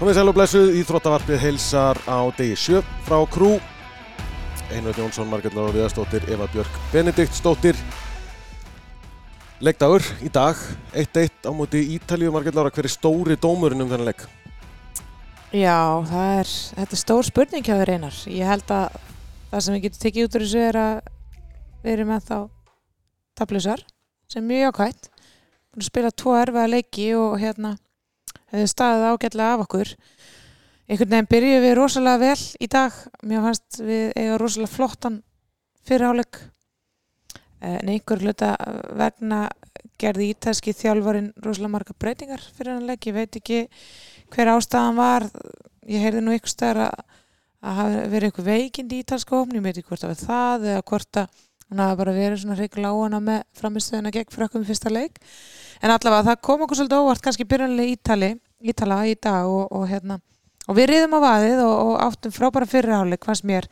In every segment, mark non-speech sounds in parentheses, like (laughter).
Komið sæl og blessuð í þróttavarpið heilsar á degi sjö frá Krú. Einveit Jónsson, Margretnar og Viðarstóttir, Eva Björk Benediktsdóttir. Leikdagur í dag, 1-1 á móti Ítalíu, Margretnar, hver er stóri dómurinn um þennan leik? Já, er, þetta er stór spurning hjá þér einar. Ég held að það sem við getum tekið út úr þessu er að við erum með þá tablusar sem er mjög ákvæmt. Búin að spila tvo erfaða leiki og hérna hefði staðið ágætlega af okkur. Einhvern veginn byrjuðum við rosalega vel í dag. Mér fannst við eiga rosalega flottan fyrirháleik. En einhver hluta vegna gerði ítalski þjálfarin rosalega marga breytingar fyrir hann leik. Ég veit ekki hver ástæðan var. Ég heyrði nú ykkur stær að verið einhver veikind í ítalska ofni, ég veit ekki hvort það var það eða hvort að hún hafa bara verið svona hreikla á hana með framistöðuna gegn frökkum í fyrsta leik en allavega það kom okkur svolítið óvart kannski byrjanlega Ítali, Ítala í dag og, og hérna og við riðum á vaðið og, og áttum frábæra fyrirháleik fannst mér.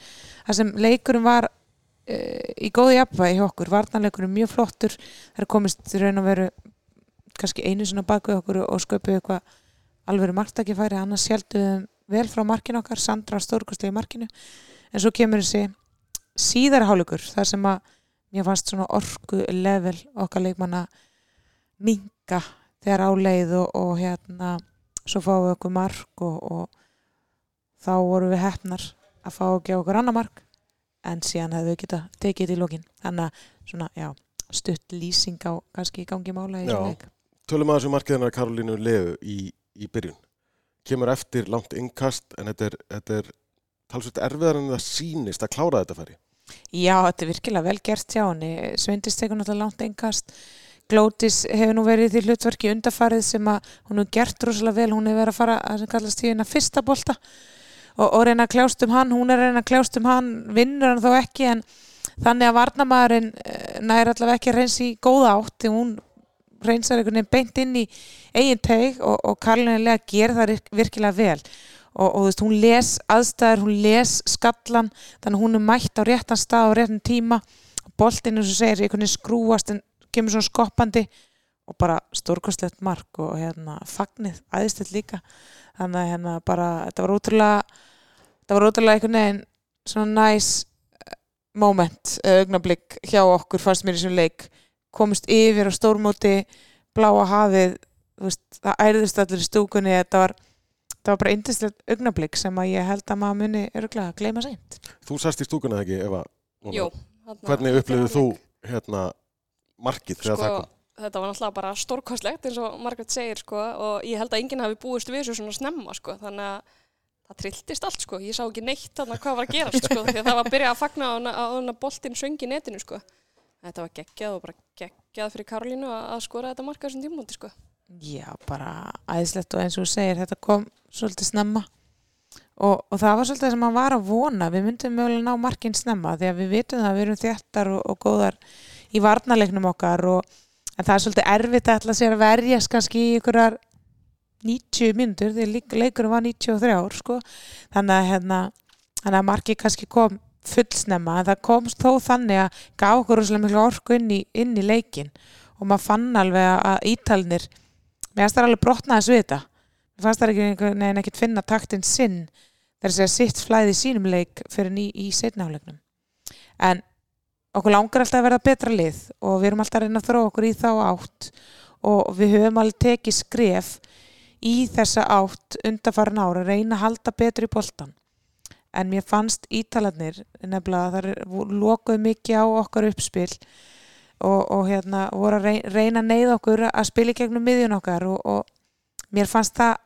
Það sem leikurum var e, í góði jafnvægi hjá okkur, varnanleikurum mjög flottur. Það er komist raun að veru kannski einu svona baku okkur og sköpuð eitthvað alveg margtakifæri annars helduðum vel frá markinu okkar, Sandra stórkustlega í markinu. En svo kemur þessi síðara hálfleikur þar sem að mér fannst svona orku level okkar leikmanna minga þegar áleið og, og hérna svo fáum við okkur mark og, og þá vorum við hefnar að fá gefa okkur annar mark en síðan hefðu við geta tekið þetta í lókin þannig að svona, já, stutt lýsing á kannski í gangi mála í leik. Tölum að þessu markiðanar Karolínu Leu í, í byrjun. Kemur eftir langt innkast en þetta er, þetta er talsveit erfiðar en það sýnist að klára þetta færi Já, þetta er virkilega vel gert hjá henni. Svindist tekur náttúrulega langt innkast Glótis hefur nú verið því hlutverki undarfarið sem að hún hefur gert rosalega vel, hún hefur verið að fara að sem kallast því hennar fyrsta bolta. Og, og reyna að kljást um hann, hún er reyna að kljást um hann vinnur hann þó ekki en þannig að varnamæðurinn næri allavega ekki að reyns í góða átt því hún reynsar einhvern veginn beint inn í eigin teig og, og Karlinlega ger það virkilega vel. Og, og veist, hún les aðstæður, hún les skallan, þannig hún er mætt á réttan stað á réttan tíma. Eins og segir, einhvern veginn skrúast en kemur svona skoppandi og bara stórkostlegt mark og hérna fagnið, aðeinstill líka. Þannig að hérna bara, þetta var ótrúlega þetta var ótrúlega einhvern veginn svona næs moment, augnablík hjá okkur fannst mér í þessum leik. Komist yfir á stórmóti bláa hafið veist, það æriðist allir í stúkunni þetta var, það var bara eindislegt augnablík sem að ég held að maður muni öruglega að gleyma seint. Þú sast í stúkunni ekki, Eva? Jú Hvernig upplifðu þú hérna, markið þegar sko, það kom? Þetta var náttúrulega bara stórkostlegt eins og Margaret segir sko, og ég held að enginn hafi búist við þessu svona snemma sko, þannig að það trilltist allt sko, ég sá ekki neitt þarna hvað var að gerast sko, því að það var að byrja að fagna á hana boltinn söngi netinu sko. Þetta var geggjað og bara geggjað fyrir Karolínu að skora þetta marka þessum tímúti sko. Já, bara æðislegt og eins og þú segir, þetta kom svolítið snemma og, og það var svolítið sem maður var að vona, við myndum mögulega ná markinn snemma því að við vitum það að við erum þéttar og, og góðar í varnalegnum okkar og, en það er svolítið erfitt að ætla sér að verjast kannski í ykkurar 90 myndur, því leikurum var 93 ár sko, þannig að hérna, þannig að markið kannski kom fullsnemma en það komst þó þannig að gaf okkur rosalega miklu orku inn í, inn í leikin og maður fann alveg að ítalnir mér fannst það alveg brotnaði svita mér fannst það ekki neina ekkert finna taktinn sinn þegar sé að sitt flæði sínum leik fyrir ný í setnálegnum en okkur langar alltaf að verða betra lið og við erum alltaf að reyna að þróa okkur í þá átt og við höfum alveg tekið skref í þessa átt undarfarin ára reyna að halda betur í boltan en mér fannst ítalarnir nefnilega að það lokuð mikið á okkar uppspil og, og hérna voru að reyna að neyða okkur að spila í gegnum miðjun okkar og, og mér fannst það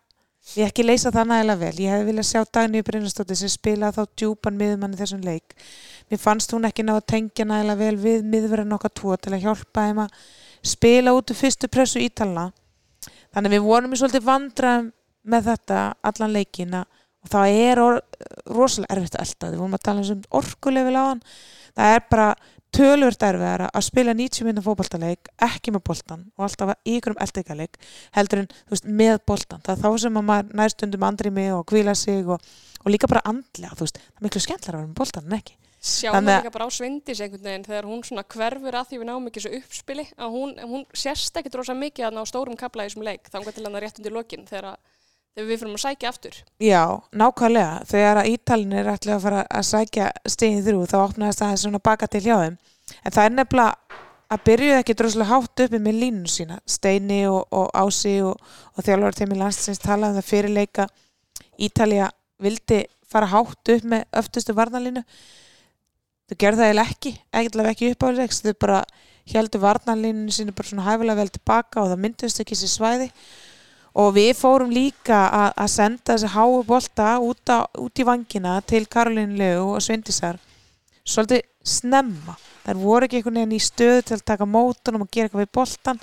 ég ekki leysa það nægilega vel. Ég hefði viljað sjá Dagníu Brynastóttir sem spila þá djúpan miðjumann í þessum leik mér fannst hún ekki ná að tengja nægilega vel við miðverðan okkar tvo til að hjálpa þeim að spila út úr fyrstu pressu ítalna. Þannig við vorum í svolítið vandra með þetta allan leikina og það er rosalega erfitt að elda, við vorum að tala um orkulefi lágan, það er bara tölvört erfiðar að spila 90 minna fókbaltaleik, ekki með boltan og alltaf í ykkurum eldegaleik heldur en veist, með boltan, það er þá sem að maður nærstundum andri mig og kvíla sig og, og líka bara andlega, veist, það er miklu skemmtilega að vera með boltan en ekki Sjáum við líka bara á svindis einhvern veginn þegar hún svona hverfur að því við náum ekki svo uppspili að hún, hún sérst ekki drosa mikið að ná stórum kabla í þessum leik þá engar til hann að rétt undir lokin þegar þegar við fyrir að sækja aftur. Já, nákvæmlega. Þegar að Ítalin er ætla að fara að sækja stegin þrjú þá opnaðist það svona baka til hjá þeim. En það er nefnilega að byrjuð ekki droslega hátt uppi með línun sína. Steini og, og Ási og, og þjálfur til mér landsins talaði um það fyrirleika Ítalija vildi fara hátt upp með öftustu varnalínu. Þau gerðu það eiginlega ekki, ekkert ekki uppáðilegs. Þau bara heldur varnalínunu sínu bara svona hæfilega vel tilbaka og það myndist ekki sér svæði. Og við fórum líka að, senda þessi háu bolta út, á, út í vangina til Karolín Leu og Svindisar svolítið snemma. Þær voru ekki einhvern veginn í stöðu til að taka mótunum og gera eitthvað við boltan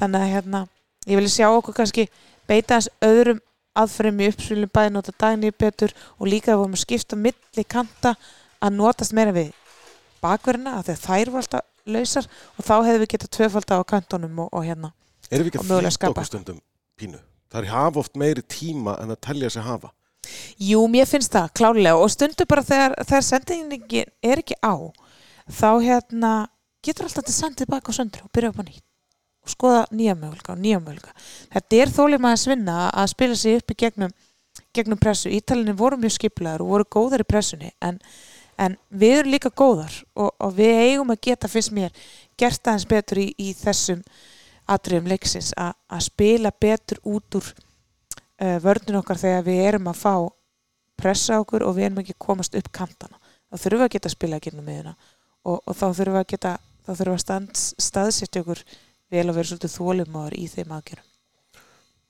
þannig að hérna, ég vilja sjá okkur kannski beita þess öðrum aðfram í uppsvölum bæði nota dagni betur og líka vorum að skipta milli kanta að notast meira við bakverðina að þær var alltaf lausar og þá hefðu við getað tvöfald á kantonum og, og hérna Erum við ekki að flýta okkur stundum pínu? Það er hafa oft meiri tíma en að telja sig hafa. Jú, mér finnst það klálega og stundu bara þegar, þegar sendingin er ekki á þá hérna getur alltaf til sendið baka á söndru og byrja upp á nýtt og skoða nýja möguleika og nýja möguleika. Þetta er þólið maður að svinna að spila sig upp í gegnum, gegnum pressu. Ítalinni voru mjög skiplaður og voru góðar í pressunni en, en við erum líka góðar og, og við eigum að geta fyrst mér gert aðeins betur í, í þessum atriðum leiksins að að spila betur út úr uh, vörnum okkar þegar við erum að fá pressa okkur og við erum ekki komast upp kantana. Þá þurfum við að geta að spila ekki með hérna og, og þá þurfum við að geta þá þurfum við að stans, staðsetja okkur vel að vera svolítið þólumáður í þeim aðgjörum.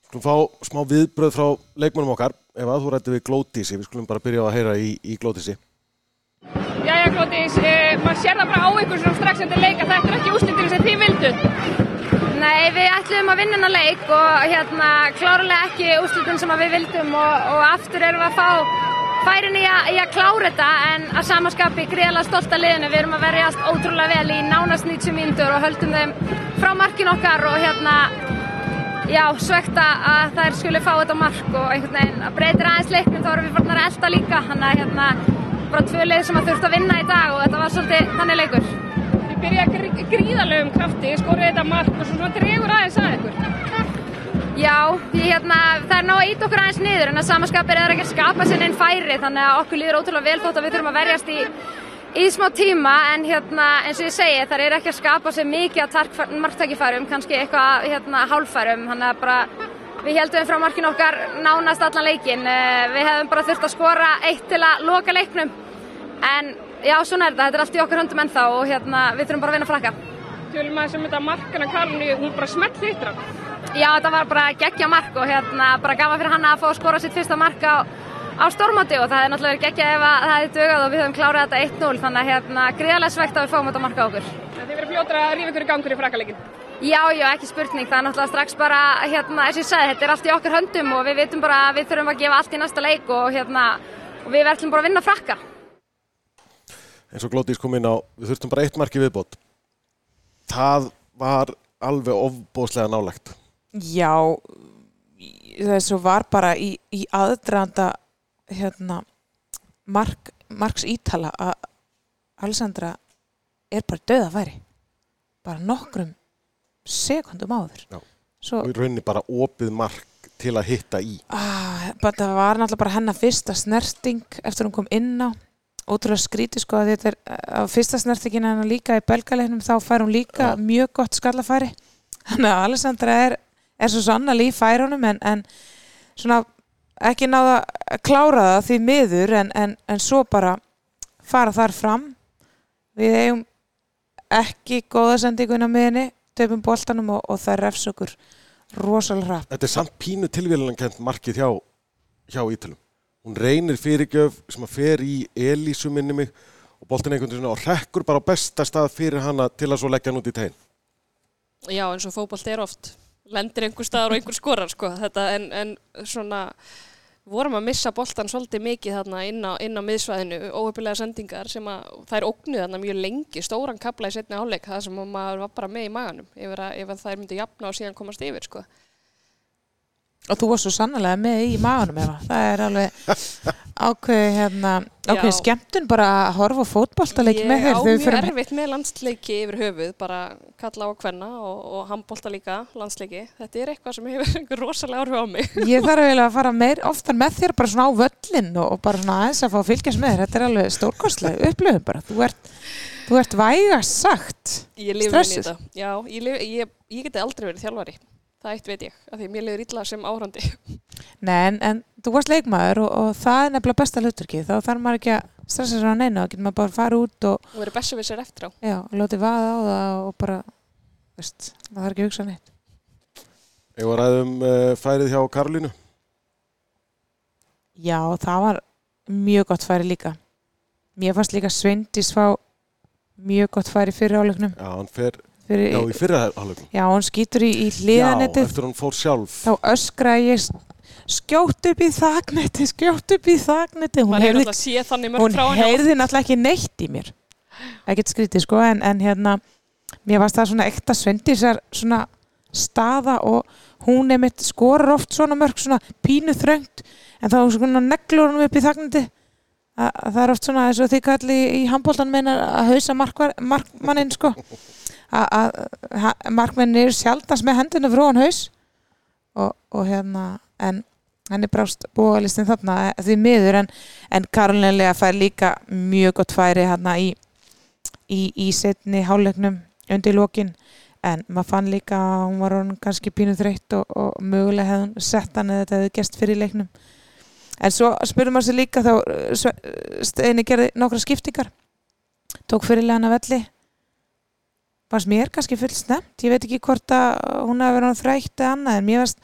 Skulum fá smá viðbröð frá leikmönum okkar. Ef að þú rætti við Glótísi, við skulum bara byrja að heyra í, í Glótísi. Jæja, Klótis, uh, maður sér það bara á ykkur svona strax eftir leik að þetta er ekki úslitin sem þið vildu. Nei, við ætlum að vinna hennar leik og hérna klárlega ekki úrslutin sem við vildum og, og aftur erum við að fá færin í að, í að klára þetta en að samaskapi greiðlega stolt að liðinu. Við erum að verjast ótrúlega vel í nánast 90 mínútur og höldum þeim frá markin okkar og hérna já, svekta að þær skuli fá þetta mark og einhvern veginn að breytir aðeins leiknum þá erum við farnar að elda líka. Þannig að hérna bara tvö leið sem að þurft að vinna í dag og þetta var svolítið þannig leikur. Þið byrjaði grí gríðarlegum krafti, skorið þetta mark og svo svona dregur aðeins að ykkur. Já, ég, hérna, það er ná að ít okkur aðeins niður en að samaskapir er ekki að skapa sér einn færi þannig að okkur líður ótrúlega vel þótt að við þurfum að verjast í, í smá tíma en hérna, eins og ég segi það er ekki að skapa sér mikið að marktækifærum, kannski eitthvað hérna, hálfærum þannig að bara við heldum frá markinu okkar nánast allan leikin við hefum bara þurft að skora eitt til að loka leiknum en já, svona er þetta, þetta er allt í okkar höndum ennþá og hérna, við þurfum bara að vinna frakka Tjölum aðeins um þetta markana Karlinu, hún bara smelt hittur hann. Já, þetta var bara geggja mark og hérna bara gaman fyrir hann að fá að skora sitt fyrsta mark á, á stórmáti og það hefði náttúrulega verið geggja ef að það hefði dögað og við höfum klárað þetta 1-0 þannig að hérna gríðarlega svegt að við fáum þetta marka okkur. Þið verið fljótra að rífa ykkur í gangur í frakkaleikin. Já, já, ekki spurning, það er náttúrulega strax bara hérna, eins og ég sagði, þetta er allt í okkar höndum og við vitum bara að við þurfum að gefa allt í næsta leik og hérna og við verðum bara að vinna frakka. eins og Glótís kom inn á, við þurftum bara eitt marki viðbót. Það var alveg ofbóðslega nálægt. Já, þess að var bara í, í aðdraðanda hérna, mark, Marks Ítala að Alessandra er bara döða væri. Bara nokkrum sekundum áður. Já. Svo, Og í rauninni bara opið mark til að hitta í. ah, það var náttúrulega bara hennar fyrsta snerting eftir hún kom inn á. Ótrúlega skrítið sko að þetta er á fyrsta snertingin hennar líka í belgalegnum þá fær hún líka Já. mjög gott skallafæri. Þannig að Alessandra er, er svo sannal í færunum en, en svona ekki náða að klára það því miður en, en, en svo bara fara þar fram við eigum ekki góða sendingun á miðinni töpum boltanum og, og það refs okkur rosalega hratt Þetta er samt pínu tilvílunankent markið hjá, hjá Ítalum. Hún reynir fyrirgjöf sem að fer í Elísu minni mig og boltin einhvern veginn og rekkur bara á besta stað fyrir hana til að svo leggja hann út í tegn. Já, eins og fótbolt er oft lendir einhver staðar og einhver skorar sko. Þetta, en, en svona vorum að missa boltan svolítið mikið þarna inn á, inn á miðsvæðinu, óöpilega sendingar sem að er ógnuð þarna mjög lengi stóran kapla í setni áleik, það sem að maður var bara með í maganum ef, að, ef að þær myndi jafna og síðan komast yfir sko. Og þú varst svo sannlega með í maganum Eva. Það er alveg ákveði hérna, ákveði Já. skemmtun bara að horfa á fótboltaleik með Ég þér á þegar við mjög erfitt með landsleiki yfir höfuð, bara kalla á hvenna og, og handbólta líka landsleiki. Þetta er eitthvað sem hefur (laughs) rosalega áhrif á mig. Ég þarf (laughs) eiginlega að fara meir oftar með þér bara svona á völlin og, og bara svona aðeins að fá að fylgjast með þér. Þetta er alveg stórkostlega (laughs) upplöfum bara. Þú ert, þú ert vægast sagt. Ég lifi Stressuð? þetta. Já, ég, ég, ég geti aldrei verið þjálfari. Það eitt veit ég, af því mér lifir illa sem áhrandi. Nei, en, en þú varst leikmaður og, og það er nefnilega besta hluturki. Þá þarf maður ekki að stressa sér á neina. Þá getur maður bara að fara út og, Og verið bessu við sér eftir á. já, og láti vaða á það og bara, veist, maður þarf ekki að hugsa neitt. Ég var ræðum uh, færið hjá Karolínu. Já, það var mjög gott færi líka. Mér fannst líka Sveindís fá mjög gott færi fyrir áleiknum. Já, hann fer, Fyrir, já, í fyrra hálfleikum. Já, hún skýtur í, í Já, hliðanettið eftir hann fór sjálf. þá öskraði ég skjótt upp í þagnetti, skjótt upp í þagnetti hún heyrði, hún náttúrulega ekki neitt í mér. Ekkert skrítið sko en, en hérna, mér varst það svona ekta svendisar svona staða og hún er mitt skorar oft svona mörg svona pínu þröngt en þá svona neglur hún upp í þagnetti að, að það er oft svona eins og því kalli í handbóltan meinar að hausa markvar, markmannin sko að, eru sjaldast með hendunum frá hann haus. Og, og hérna en henni brást búalistin þarna eh, því miður en, en Karolinlega fær líka mjög gott færi hérna í, í, í setni háleiknum undir lokin. En maður fann líka að hún var kannski pínu þreytt og, og mögulega hefði hún sett hann eða þetta hefði gest fyrir leiknum. En svo spurði maður sér líka þá eh, Steini gerði nokkra skiptingar. Tók fyrirlega hann að velli fannst mér kannski full snemt ég veit ekki hvort að hún hefði verið þrætt eða annað en mér fannst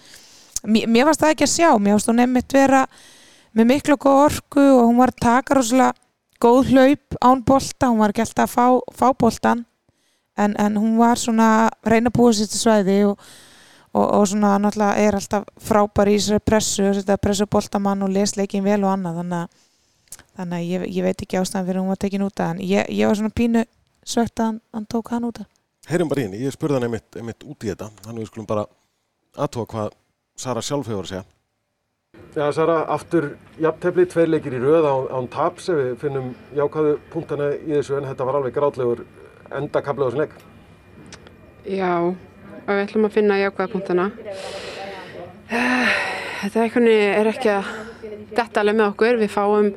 mér, fannst það ekki að sjá, mér fannst hún nefnitt vera með miklu góð orku og hún var að taka rosalega góð hlaup án bolta, hún var ekki alltaf að fá, fá boltan en, en hún var svona reyna búa sér til svæði og, og, og svona náttúrulega er alltaf frábær í þessari pressu, pressu boltamann og les leikin vel og annað. Þannig að, þannig að ég, ég veit ekki ástæðan fyrir hún var tekin út af hann. Ég, ég var svona pínu svegt að hann, tók hann út af Heyrum bara henni, ég spurði hann einmitt, einmitt út í þetta. Þannig við skulum bara aðtóa hvað Sara sjálf hefur að segja. Já, Sara, aftur jafntefli, tveir leikir í röð án, án taps ef við finnum jákvæðu punktana í þessu en þetta var alveg grátlegur endakabli á þessum leik. Já, við ætlum að finna jákvæða punktana. Þetta einhvern veginn er ekki að detta alveg með okkur. Við fáum,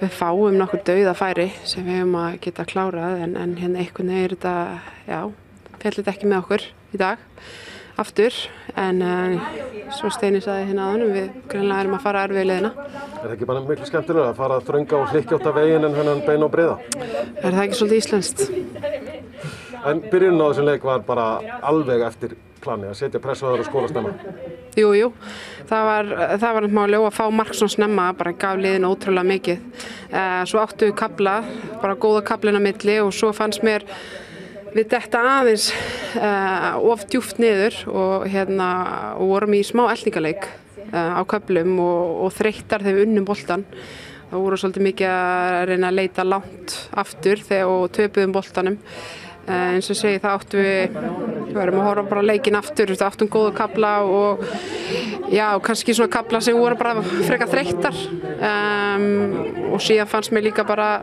við fáum nokkur dauða færi sem við hefum að geta klárað en, en hérna einhvern veginn er þetta, já, fellir þetta ekki með okkur í dag aftur en uh, svo Steini saði hérna aðunum við greinlega erum að fara erfið leðina. Er það ekki bara miklu skemmtilega að fara að þrönga og hlikkjáta veginn en hennan beina og breyða? Er það ekki svolítið íslenskt? En byrjunin á þessum leik var bara alveg eftir plani að setja pressu á það og skóla snemma. Jú, jú, það var, var máli og að fá mark svona snemma bara gaf liðin ótrúlega mikið. Uh, svo áttu við kabla, bara góða kablin á milli og svo fannst mér við detta aðeins uh, of djúft niður og hérna og vorum í smá elningaleik uh, á köplum og, og þreyttar þegar við unnum boltan. Það voru svolítið mikið að reyna að leita langt aftur þegar og töpuðum boltanum. Uh, eins og segi það áttu við, við verðum að horfa bara leikin aftur, við áttum góða kabla og já, kannski svona kabla sem voru bara frekar þreyttar. Um, og síðan fannst mér líka bara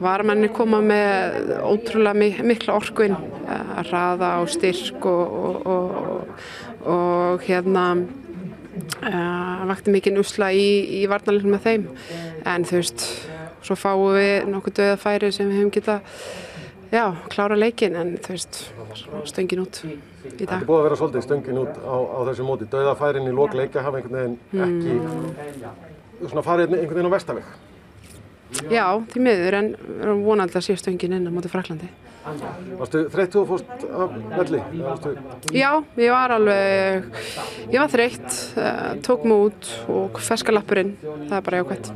varamenni koma með ótrúlega mi mikla orkuinn að raða og styrk og, og, og, og hérna uh, vakti mikinn usla í, í varnarleiknum með þeim. En þú veist, svo fáum við nokkuð döða færi sem við hefum getað já, klára leikin en þú veist, stöngin út í Það dag. er búið að vera svolítið stöngin út á, á þessu móti. Dauðafærin í lok leikja hafa einhvern veginn ekki svona farið einhvern veginn á vestaveg. Já, því miður en við erum vonandi að sé stöngin inn á móti Fraklandi. Varstu þreyttu og fórst af velli? Já, ég var alveg, ég var þreytt, uh, tók mig út og ferska lappurinn, það er bara jákvæmt.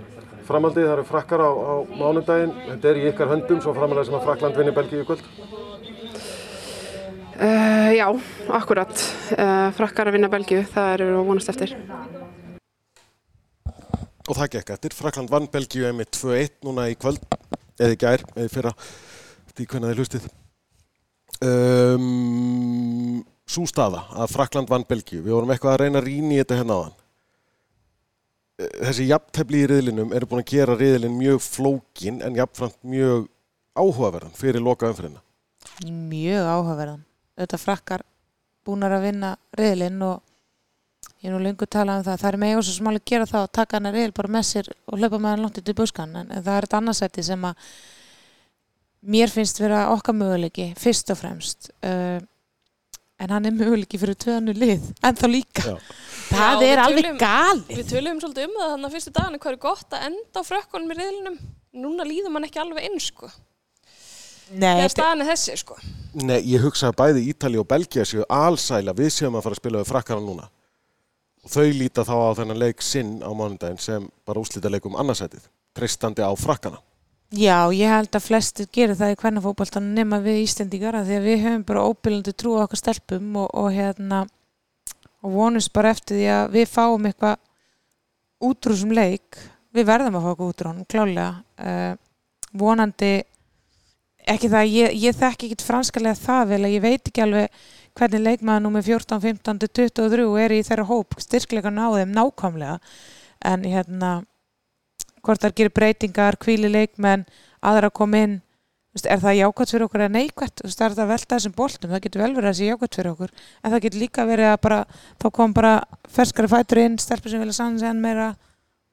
Framhaldið, það eru frakkar á, á mánudaginn. Þetta er í ykkar höndum, svo framalega sem að Frakland vinni Belgíu í kvöld. Uh, já, akkurat, uh, frakkar að vinna Belgíu, það eru að vonast eftir. Og það gekk eftir. Frakland vann Belgíu einmitt 2-1 núna í kvöld, eða í gær, eða í fyrra, því hvernig þið hlustið. Um, svo staða að Frakland vann Belgíu, við vorum eitthvað að reyna að rýna í þetta hérna áðan. Eh, Þessi jafntefli í riðlinum eru búin að gera riðlin mjög flókin en jafnframt mjög áhugaverðan fyrir loka umfyrirna. mjög áhugaverðan. Þetta frakkar búnar að vinna riðlinn og ég er nú lengur talað um það, það er með eitthvað svo smáli að gera það og taka hana riðl bara með sér og hlaupa með hann langt út í buskan en, það er þetta annarsætti sem að mér finnst vera okkar möguleiki fyrst og fremst. Uh, en hann er möguleiki fyrir tvöðanu lið en þá líka, Já. það Já, er alveg tölum- galið Við töluðum svolítið um það þannig að fyrstu daginu hvað er gott að enda á frökkunum í riðlinum. Núna líður mann ekki alveg inn, sko. Nei, Þegar staðan er þessi, sko. Nei, ég hugsa að bæði Ítali og Belgia séu allsæla við séum að fara að spila við frakkana núna. Og þau líta þá á þennan leik sinn á mánudaginn sem bara úslita leikum annarsætið, treystandi á frakkana. Já, ég held að flestir gerir það í hvernig fótboltanum nema við Íslendingar af því að við höfum bara óbyrjandi trú á okkar stelpum og, og hérna og vonumst bara eftir því að við fáum eitthvað út úr þessum leik. Við verðum að fá eitthvað út úr honum klálega uh, vonandi ekki það, ég, ég þekki ekki franskalega það vel að ég veit ekki alveg hvernig leikmaður númer 14, 15, 23 er í þeirra hóp styrklegan á þeim nákvæmlega. En hérna hvort þar gerir breytingar, kvíli leikmenn aðra að koma inn. Er það jákvæmt fyrir okkur eða neikvæmt það er þetta að velta þessum boltum, það getur vel verið að sé jákvæmt fyrir okkur. En það getur líka verið að bara þá kom bara ferskari fætur inn stelpur sem vilja sann enn meira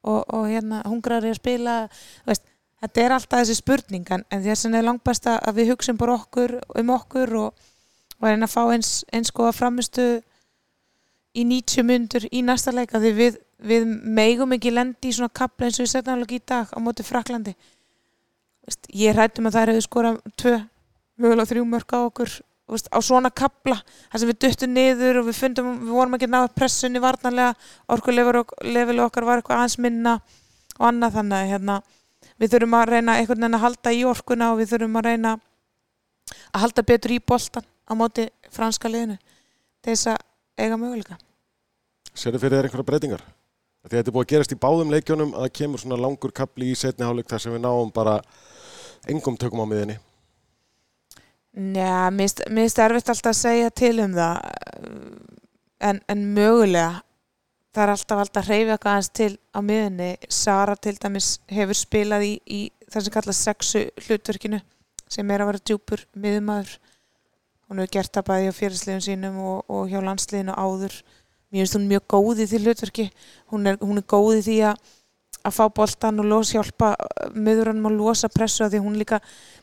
og, og hérna hungrari að spila. Veist, þetta er alltaf þessi spurning en, þess vegna er langbæst að við hugsum bara okkur um okkur og, og reyna að fá eins, eins góða framistu í 90 myndur í næsta leika því við, við megum ekki lendi í svona kapla eins og við setjum alveg í dag á móti Fraklandi Veist, ég rættum að það hefur skorað tvö, mögulega þrjú mörg á okkur veist, á svona kapla. Þar sem við duttum niður og við fundum við vorum ekki að ná pressunni varnarlega. Orkulefil okkar var eitthvað aðeins minna og annað. Þannig hérna, við þurfum að reyna einhvern veginn að halda í orkuna og við þurfum að reyna að halda betur í boltan á móti franska liðinu til þess að eiga möguleika. Serðu fyrir þér einhverja breytingar? Þetta er búið að gerast í báðum leikjunum að það kemur svona langur kapli í setni hálfleik þar sem við náum bara engum tökum á miðinni. Já, mér erfitt alltaf að segja til um það en, en mögulega það er alltaf alltaf að hreyfa eitthvað aðeins til á miðunni Sara til dæmis hefur spilað í, í það sem kallast sexu hlutverkinu sem er að vera djúpur miðumæður hún hefur gert það bæði á fyrirsliðum sínum og, og hjá landsliðinu áður mér finnst hún mjög góð í því hlutverki. Hún er, hún er góð í því að að fá boltan og los hjálpa miðurannum að losa pressu að því hún líka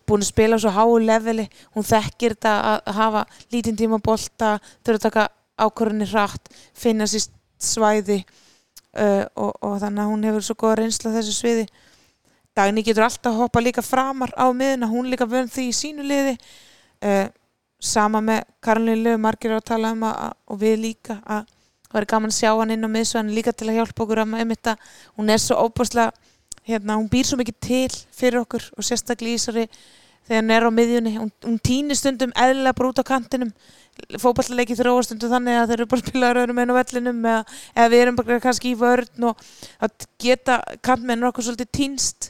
búin að spila á svo háu leveli. Hún þekkir þetta að hafa lítinn tíma bolta, þurfa að taka ákvörðinni hratt, finna sér svæði uh, og, og þannig að hún hefur svo góða reynsla á þessu sviði. Dagný getur alltaf að hoppa líka framar á miðuna, hún líka vönd því í sínu liði. Uh, sama með Karolín Löf, margir eru að tala um að, og við líka að það væri gaman að sjá hann inn á miðsvæðan líka til að hjálpa okkur að með þetta hún er svo óbúslega hérna, hún býr svo mikið til fyrir okkur og sérstaklega í þessari þegar hann er á miðjunni. Hún, hún týnir stundum eðlilega bara út á kantinum. Fótballleiki þróa stundum þannig að þeir eru bara að spila raurum einu vellinum eða, eða við erum bara kannski í vörn og að geta kantmennur okkur svolítið týnst.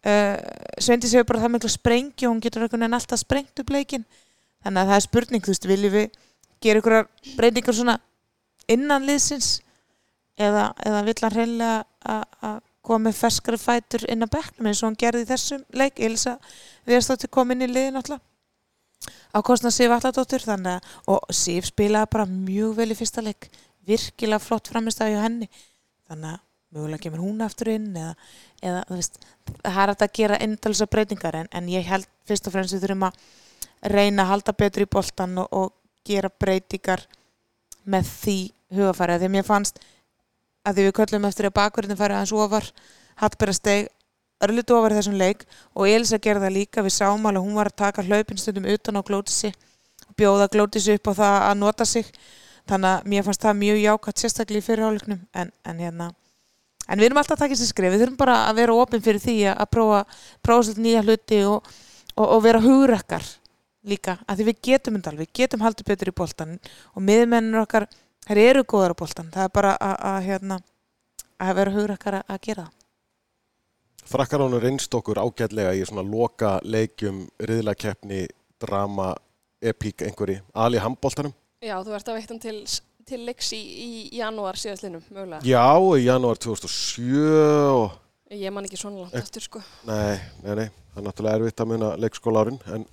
Uh, Sveindis hefur bara það miklu sprengju og hún getur einhvern veginn alltaf sprengt upp leikin þannig að það er spurning, þú veist, viljum við gera ykkur breytingar svona innan liðsins eða, eða vill hann reynilega að koma með ferskari fætur inn á bekknum eins og hann gerði í þessum leik? Elisa Viðarstóttir kom inn í liðin alltaf á kostna Sif Alladóttur þannig að Sif spilaði bara mjög vel í fyrsta leik. Virkilega flott framistæði á henni. Þannig að mögulega kemur hún aftur inn eða, eða veist það er að gera endalisa breytingar en, en ég held fyrst og fremst við þurfum að reyna að halda betur í boltan og, og gera breytingar með því hugafæri því mér fannst að því við köllum eftir að bakverðin færi aðeins ofar Hallberg steg örlutu ofar þessum leik og Elisa gerði það líka við sáum alveg hún var að taka hlaupin stundum utan á glótisi og bjóða glótisi upp á það að nota sig. Þannig að mér fannst það mjög jákvæmt sérstaklega í fyrirháleiknum en, en hérna. En við erum alltaf að taka þessi skrif, við þurfum bara að vera ofin fyrir því að prófa, prófa svolítið nýja hluti og, og, og vera hugrekkar líka, að því við getum undal, við getum þær eru góðar á boltan, það er bara að, að, hérna, að vera hugrekkar að, að gera það Frakkarónu reynst okkur ágætlega í svona loka leikjum, riðlakeppni, drama, epík einhverji, ali handbóltanum. Já, þú ert að veittan til, til leiks í, í janúar síðastlinum, mögulega. Já, í janúar 2007 og Ég man ekki svona langt eftir, sko. Nei, nei, nei, það er náttúrulega erfitt að muna leikskóla árin en,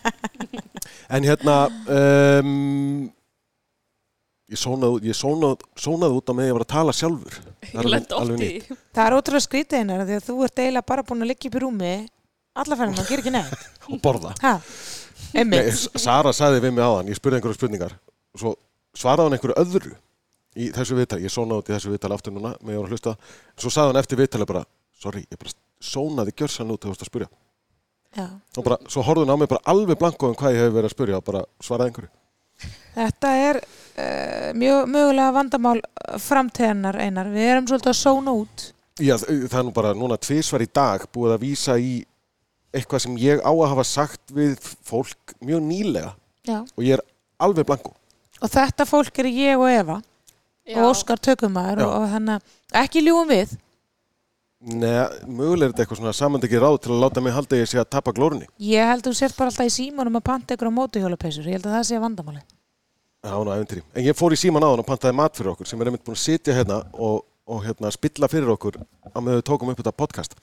(laughs) en hérna um, ég sónaði, ég sónaði, sónaði út á mig að ég var að tala sjálfur. Það er er ótrúlega skrítið einar því að þú ert eiginlega bara búin að liggja upp í rúmi alla ferðina og gera ekki neitt. (laughs) og borða. Ha, Nei, Sara sagði við mig áðan, ég spurði einhverju spurningar og svo svaraði hann einhverju öðru í þessu viðtali, ég sónaði út í þessu viðtali aftur núna, með ég var að hlusta. Svo sagði hann eftir viðtali bara, sorry, ég bara sónaði gjörsan út þegar þú varst að spurja Já. og bara, svo horfði hann á mig bara alveg blanko um hvað ég hef verið að spurja og bara svaraði einhverju Þetta er uh, mjög mögulega vandamál framtíðanar einar. Við erum svolítið að sóna út. Já, það er nú bara núna tvisvar í dag búið að vísa í eitthvað sem ég á að hafa sagt við fólk mjög nýlega Já. og ég er alveg blanko. Og þetta fólk er ég og Eva Já, og Óskar tökumæður Já. og, og þannig að ekki ljúum við. Nei, mögulega er þetta eitthvað svona samandi ráð til að láta mig halda ég sé að tapa glórunni. Ég held að þú sért bara alltaf í símanum að panta ykkur á mótuhjólapeysur. Ég held að það sé vandamáli. Það var nú æventýri. En ég fór í síman áðan og pantaði mat fyrir okkur sem er einmitt búin að sitja hérna og, og hérna, spilla fyrir okkur á með við tókum upp þetta podcast.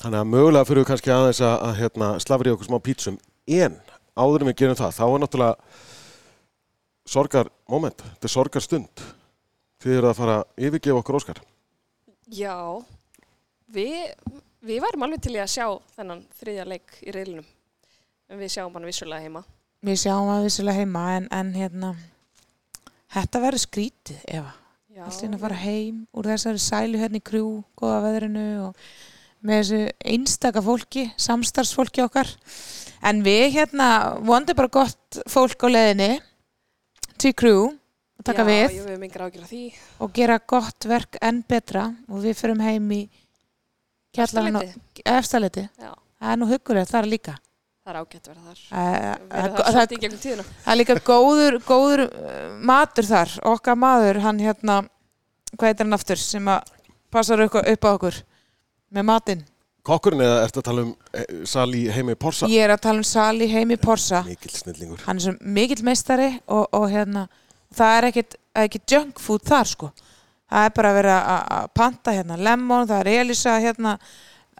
Þannig að mögulega fyrir við kannski aðeins að, að hérna, slafri okkur smá pítsum. En áður en við gerum það, þá er náttúrulega sorgar moment, þetta er sorgar stund. Þið eru að fara að yfirgefa okkur Óskar. Já, við, við værum alveg til í að sjá þennan þriðja leik í reylinum. En við sjáum hann vissulega heima. Við sjáum að vissulega heima en, en hérna, þetta verður skrítið, Eva. Já, Allt inn að fara heim úr þessari sælu hérna í krjú, góða veðrinu og með þessu einstaka fólki, samstarfsfólki okkar. En við hérna vondi bara gott fólk á leðinni til krjú að taka Já, við við og gera gott verk enn betra og við fyrum heim í kjallarinn og. Já, Það er nú huggulegt þar líka. Það er ágætt að vera þar. Það Verið það- þar það- gegnum tíðina. það er líka góður, góður uh, matur þar. Okkar maður, hann hérna, hvað heitir hann aftur, sem að passar upp, upp á okkur með matinn. Kokkurinn eða ertu að tala um sal í heimi Porsa? Ég er að tala um Sali heimi Porsa. Mikil snillingur. Hann er svo mikill meistari og, og hérna, það er ekkit, ekkit junk food þar sko. Það er bara að vera að að panta hérna lemon, það er Elisa hérna,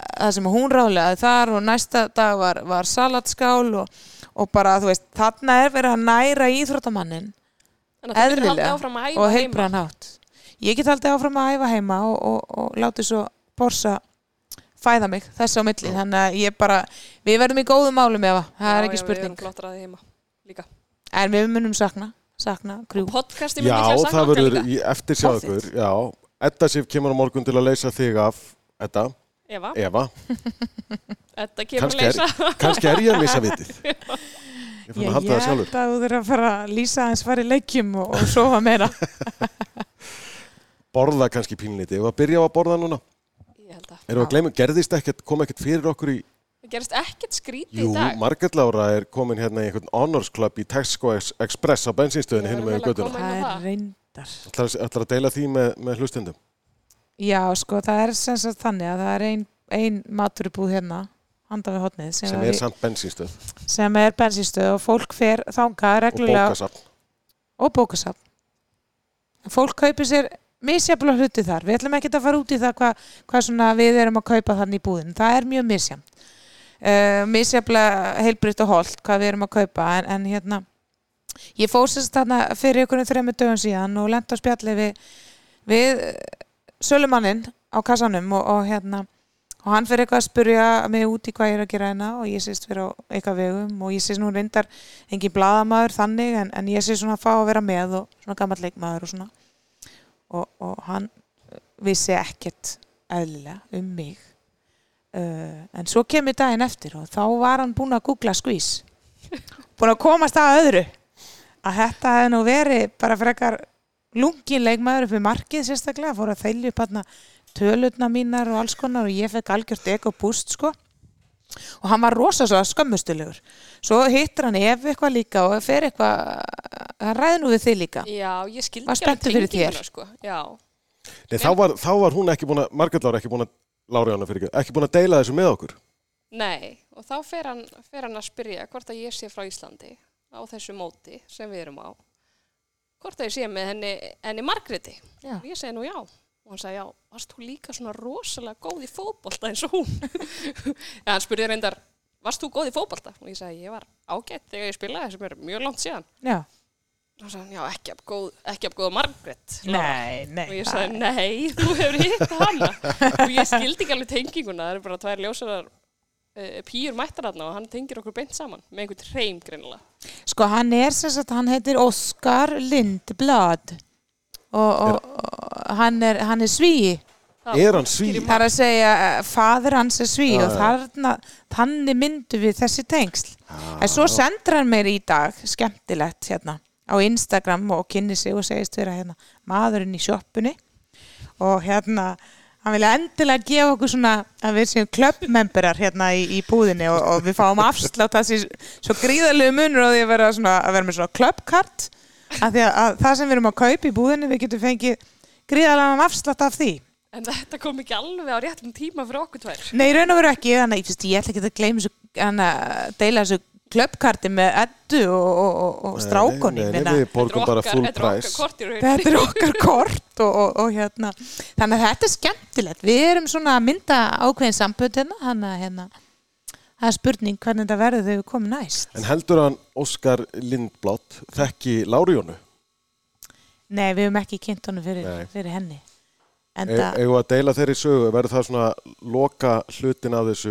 það sem hún ráðlegaði þar og næsta dag var, var salatskál og, og bara þú veist, þarna er verið að næra íþróttamannin eðlilega áfram að æfa og heima. heilbrann hátt. Ég get haldið áfram að æfa heima og, og, og látið svo Porsa fæða mig þessi á milli, þannig að ég bara, við verðum í góðum málum efa, það er ekki Já, já, spurning. En við munum sakna, sakna, krjú. Já, það verður eftir sjá Pottþétt. ykkur. Já, Edda Sif kemur á morgun til að leysa þig af Edda, Eva, Eva. þetta kemur Kannski að leysa. kannski er ég að missa vitið. (laughs) Ég fann að halda það sjálfur. held að þú þurfa að fara að lýsa aðeins fara í leikjum og, og sofa meira. (laughs) Borða kannski pínlítið. Ef að byrja á að borða núna. Ég held að. Erum við að gleyma, gerðist ekkert, kom ekkert fyrir okkur í... Það gerist ekkert skrítið Jú, í dag. Margrét Lára er komin hérna í einhvern honors club í Tesco Ex- Express á bensinstöðinu Það er það. reyndar. Ætlar, ætlar að deila því með, með hlustendum. Já, sko, það er sem sagt þannig að það er ein, ein maturubúð hérna, handa við hotnið, sem, Sem er samt bensinstöð sem er bensinstöð og fólk fer þangað og reglulega og bókasafn. Fólk kaupir sér misjafla hluti þar. Við ætlum ekki að fara út í það hvað hva svona við erum að kaupa þannig í búðin. Það er mjög misjafn. Uh, misjafla heilbritt og holt hvað við erum að kaupa en, en hérna ég fórsist þarna fyrir ykkur þreymur dögum síðan og lent á spjalli við, við sölumannin á kassanum og, og hérna og hann fyrir eitthvað að spurja mig út í hvað ég er að gera hérna og ég sést fyrir eitthvað vegum og ég sést nú reyndar engin bladamaður þannig en, en ég sést svona að fá að vera með og svona gammal leikmaður og svona. Og, og hann vissi ekkert eðlilega um mig uh, en svo kemur daginn eftir og þá var hann búinn að googla squeeze. (laughs) Búinn að komast að öðru. Að þetta hefði nú verið bara frekar lungin leikmaður upp við markið sérstaklega, fór að þælja upp hann tölutna mínar og alls konar og ég fekk algjört eko búst sko og hann var rosa svo skömmustulegur svo hittir hann ef eitthvað líka og fer eitthvað hann ræði nú við þig líka Já, ég skildi Var ekki fyrir tenginguna, þér. Sko. Já, Nei, þá var, þá var hún ekki búin að, Margrét Lára ekki búin að, Lára Jóna fyrir ekki, ekki búin að deila þessu með okkur. nei. Og þá fer hann, fer hann að spyrja hvort að ég sé frá Íslandi. á þessu móti sem við erum á hvort að ég sé með henni, henni Margréti? Já. og ég segi nú já. Og hann sagði já, varst þú líka svona rosalega góð í fótbolta eins og hún? (laughs) Ja, hann spurði reyndar varst þú góð í fótbolta? Og ég sagði ég var ágætt þegar ég spilaði sem er mjög langt síðan. Já. og hann sagði já, ekki af góð, ekki af góð Margrét. Nei, nei. og ég sagði nei, þú hefur hitt hana. (laughs) Og ég skildi ekki alveg tenginguna það eru bara tvær ljósarar pýr mættar þarna og hann tengir okkur beint saman með einhvern hreim greinilega. Sko hann er sem sagt, hann heitir Óskar Lindblad. Og, og, og hann er, hann er svíi. Er hann sví? Það er að segja, eh, faður hans er sví Já, og þarna, þannig myndu við þessi tengsl. En svo sendur hann mér í dag, skemmtilegt hérna, á Instagram og kynni sig og segist vera hérna maðurinn í sjoppunni. Og hérna, hann vilja endilega gefa okkur svona að við séum klubbmemberar hérna í, í búðinni og, og við fáum afslátt þessi svo gríðalegu munur og því að vera, svona, að vera með svona klubbkart að því að, að það sem við erum að kaupa í búðinni við getum fengið gríðalega afslátt af því. en þetta kom ekki alveg á réttum tíma fyrir okkur tvær Nei, raun og veru ekki, þannig að ég ætla ekki að gleyma þessu, deila þessu klubbkarti með Eddu og, og, og, og strákunni. Nei, nei, minna. nei, við borgum bara full þetta er okkar price. kort Þetta er okkar kort og, og, og hérna, þannig að þetta er skemmtilegt. Við erum svona að mynda ákveðin sambönd hérna, hann að hérna, það er spurning hvernig þetta verður þegar við komum næst. En heldur hann Óskar Lindblad þekki Láriónu? Nei, við höfum ekki kynnt honum fyrir, fyrir henni. En E það, Egu að deila þeirri sögu, verður það svona loka hlutin af þessu,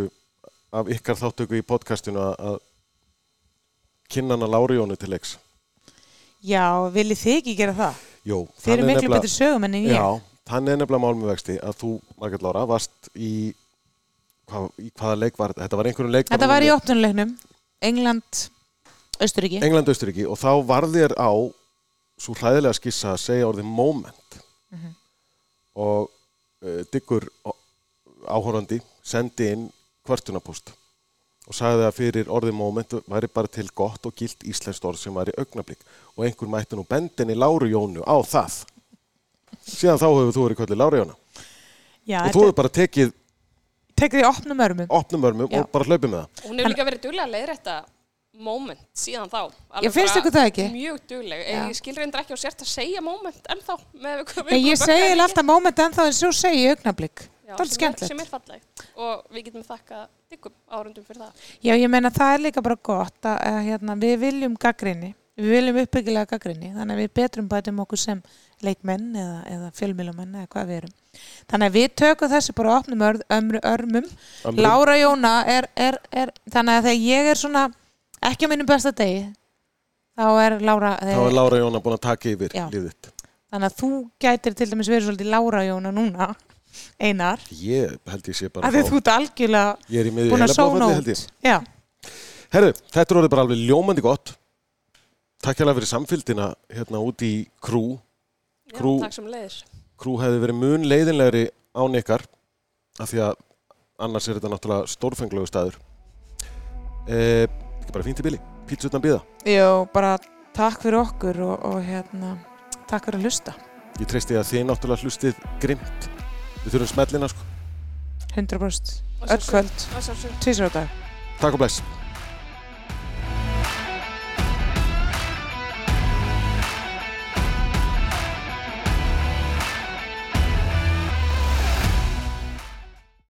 af ykkar þáttöku í podcastinu að- hana Láriónu til leiks? já, viljið þið ekki gera það? Jú, Þið eru er miklu betur sögum en ég. Já, hann er nefnilega mál með vexti að þú, Margrét Lára, varst í, hvað, í hvaða leik var þetta? Þetta var einhverjum leik Þetta var í opnuleiknum, England, Östuríki. England-Austuríki og þá var þér á svo hræðilega skissa að segja orðið moment Mhm. og uh, Diggur á- áhorfandi sendi inn kvörtunapúst og sagði að fyrir orðið moment væri bara til gott og gilt íslenskt orð sem var í augnablík og einhver mætti nú bendinni Láru Jónu á það. Síðan þá hefur þú verið kvöldið Láru Jóna. Já, og þú hefur bara tekið tekur því opnum örmum. opnum örmum og bara hlaupið með það. Hún hefur líka verið duglega að leiðrætta moment síðan þá. Alveg Ég finnst ykkur það ekki? mjög dugleg, ég skil reyndar ekki á sért að segja moment ennþá ég segi alltaf moment en þá en svo segi augnablík. Já, Það er sem, er, skemmtilegt. sem er fallegt og við getum þakka diggum árundum fyrir það Já, ég meina það er líka bara gott að, að hérna, við viljum gaggrinni, við viljum uppbyggilega gaggrinni, þannig að við betrum bætum okkur sem leikmenn eða, eða fjölmjölumenn eða hvað við erum. Þannig að við tökum þessi bara opnum ör, ömru, örmum. Ömrum. Lára Jóna er, er, er, þannig að þegar ég er svona ekki á mínum besta degi, þá er Lára, þá er Lára Jóna búin að taka yfir Já. lífið þitt. þannig að þú gætir til dæmis verið svolítið Lára Jóna núna, einar, ég held ég sé bara að þú ert algjörlega ég er í miðju búin að sóna heilablóðfalli, held ég. út. Já, Herru, þetta er orðið bara alveg ljómandi gott. Takk hérlega fyrir samfylgdina hérna út í krú. Já, Krú- takk sem leiðis Krú hefði verið mun leiðinlegri án ykkar af því að annars er þetta náttúrulega stórfenglegu staður. Eh, ekki bara fínt í bili. Pítsu utan bíða. Jó, bara takk fyrir okkur og, og hérna, takk fyrir að hlusta. Ég treysti að þið náttúrulega hlustið grimt. Við þurfum smellina sko. 100% Og öll kvöld, tvísar á dag. Takk og bless.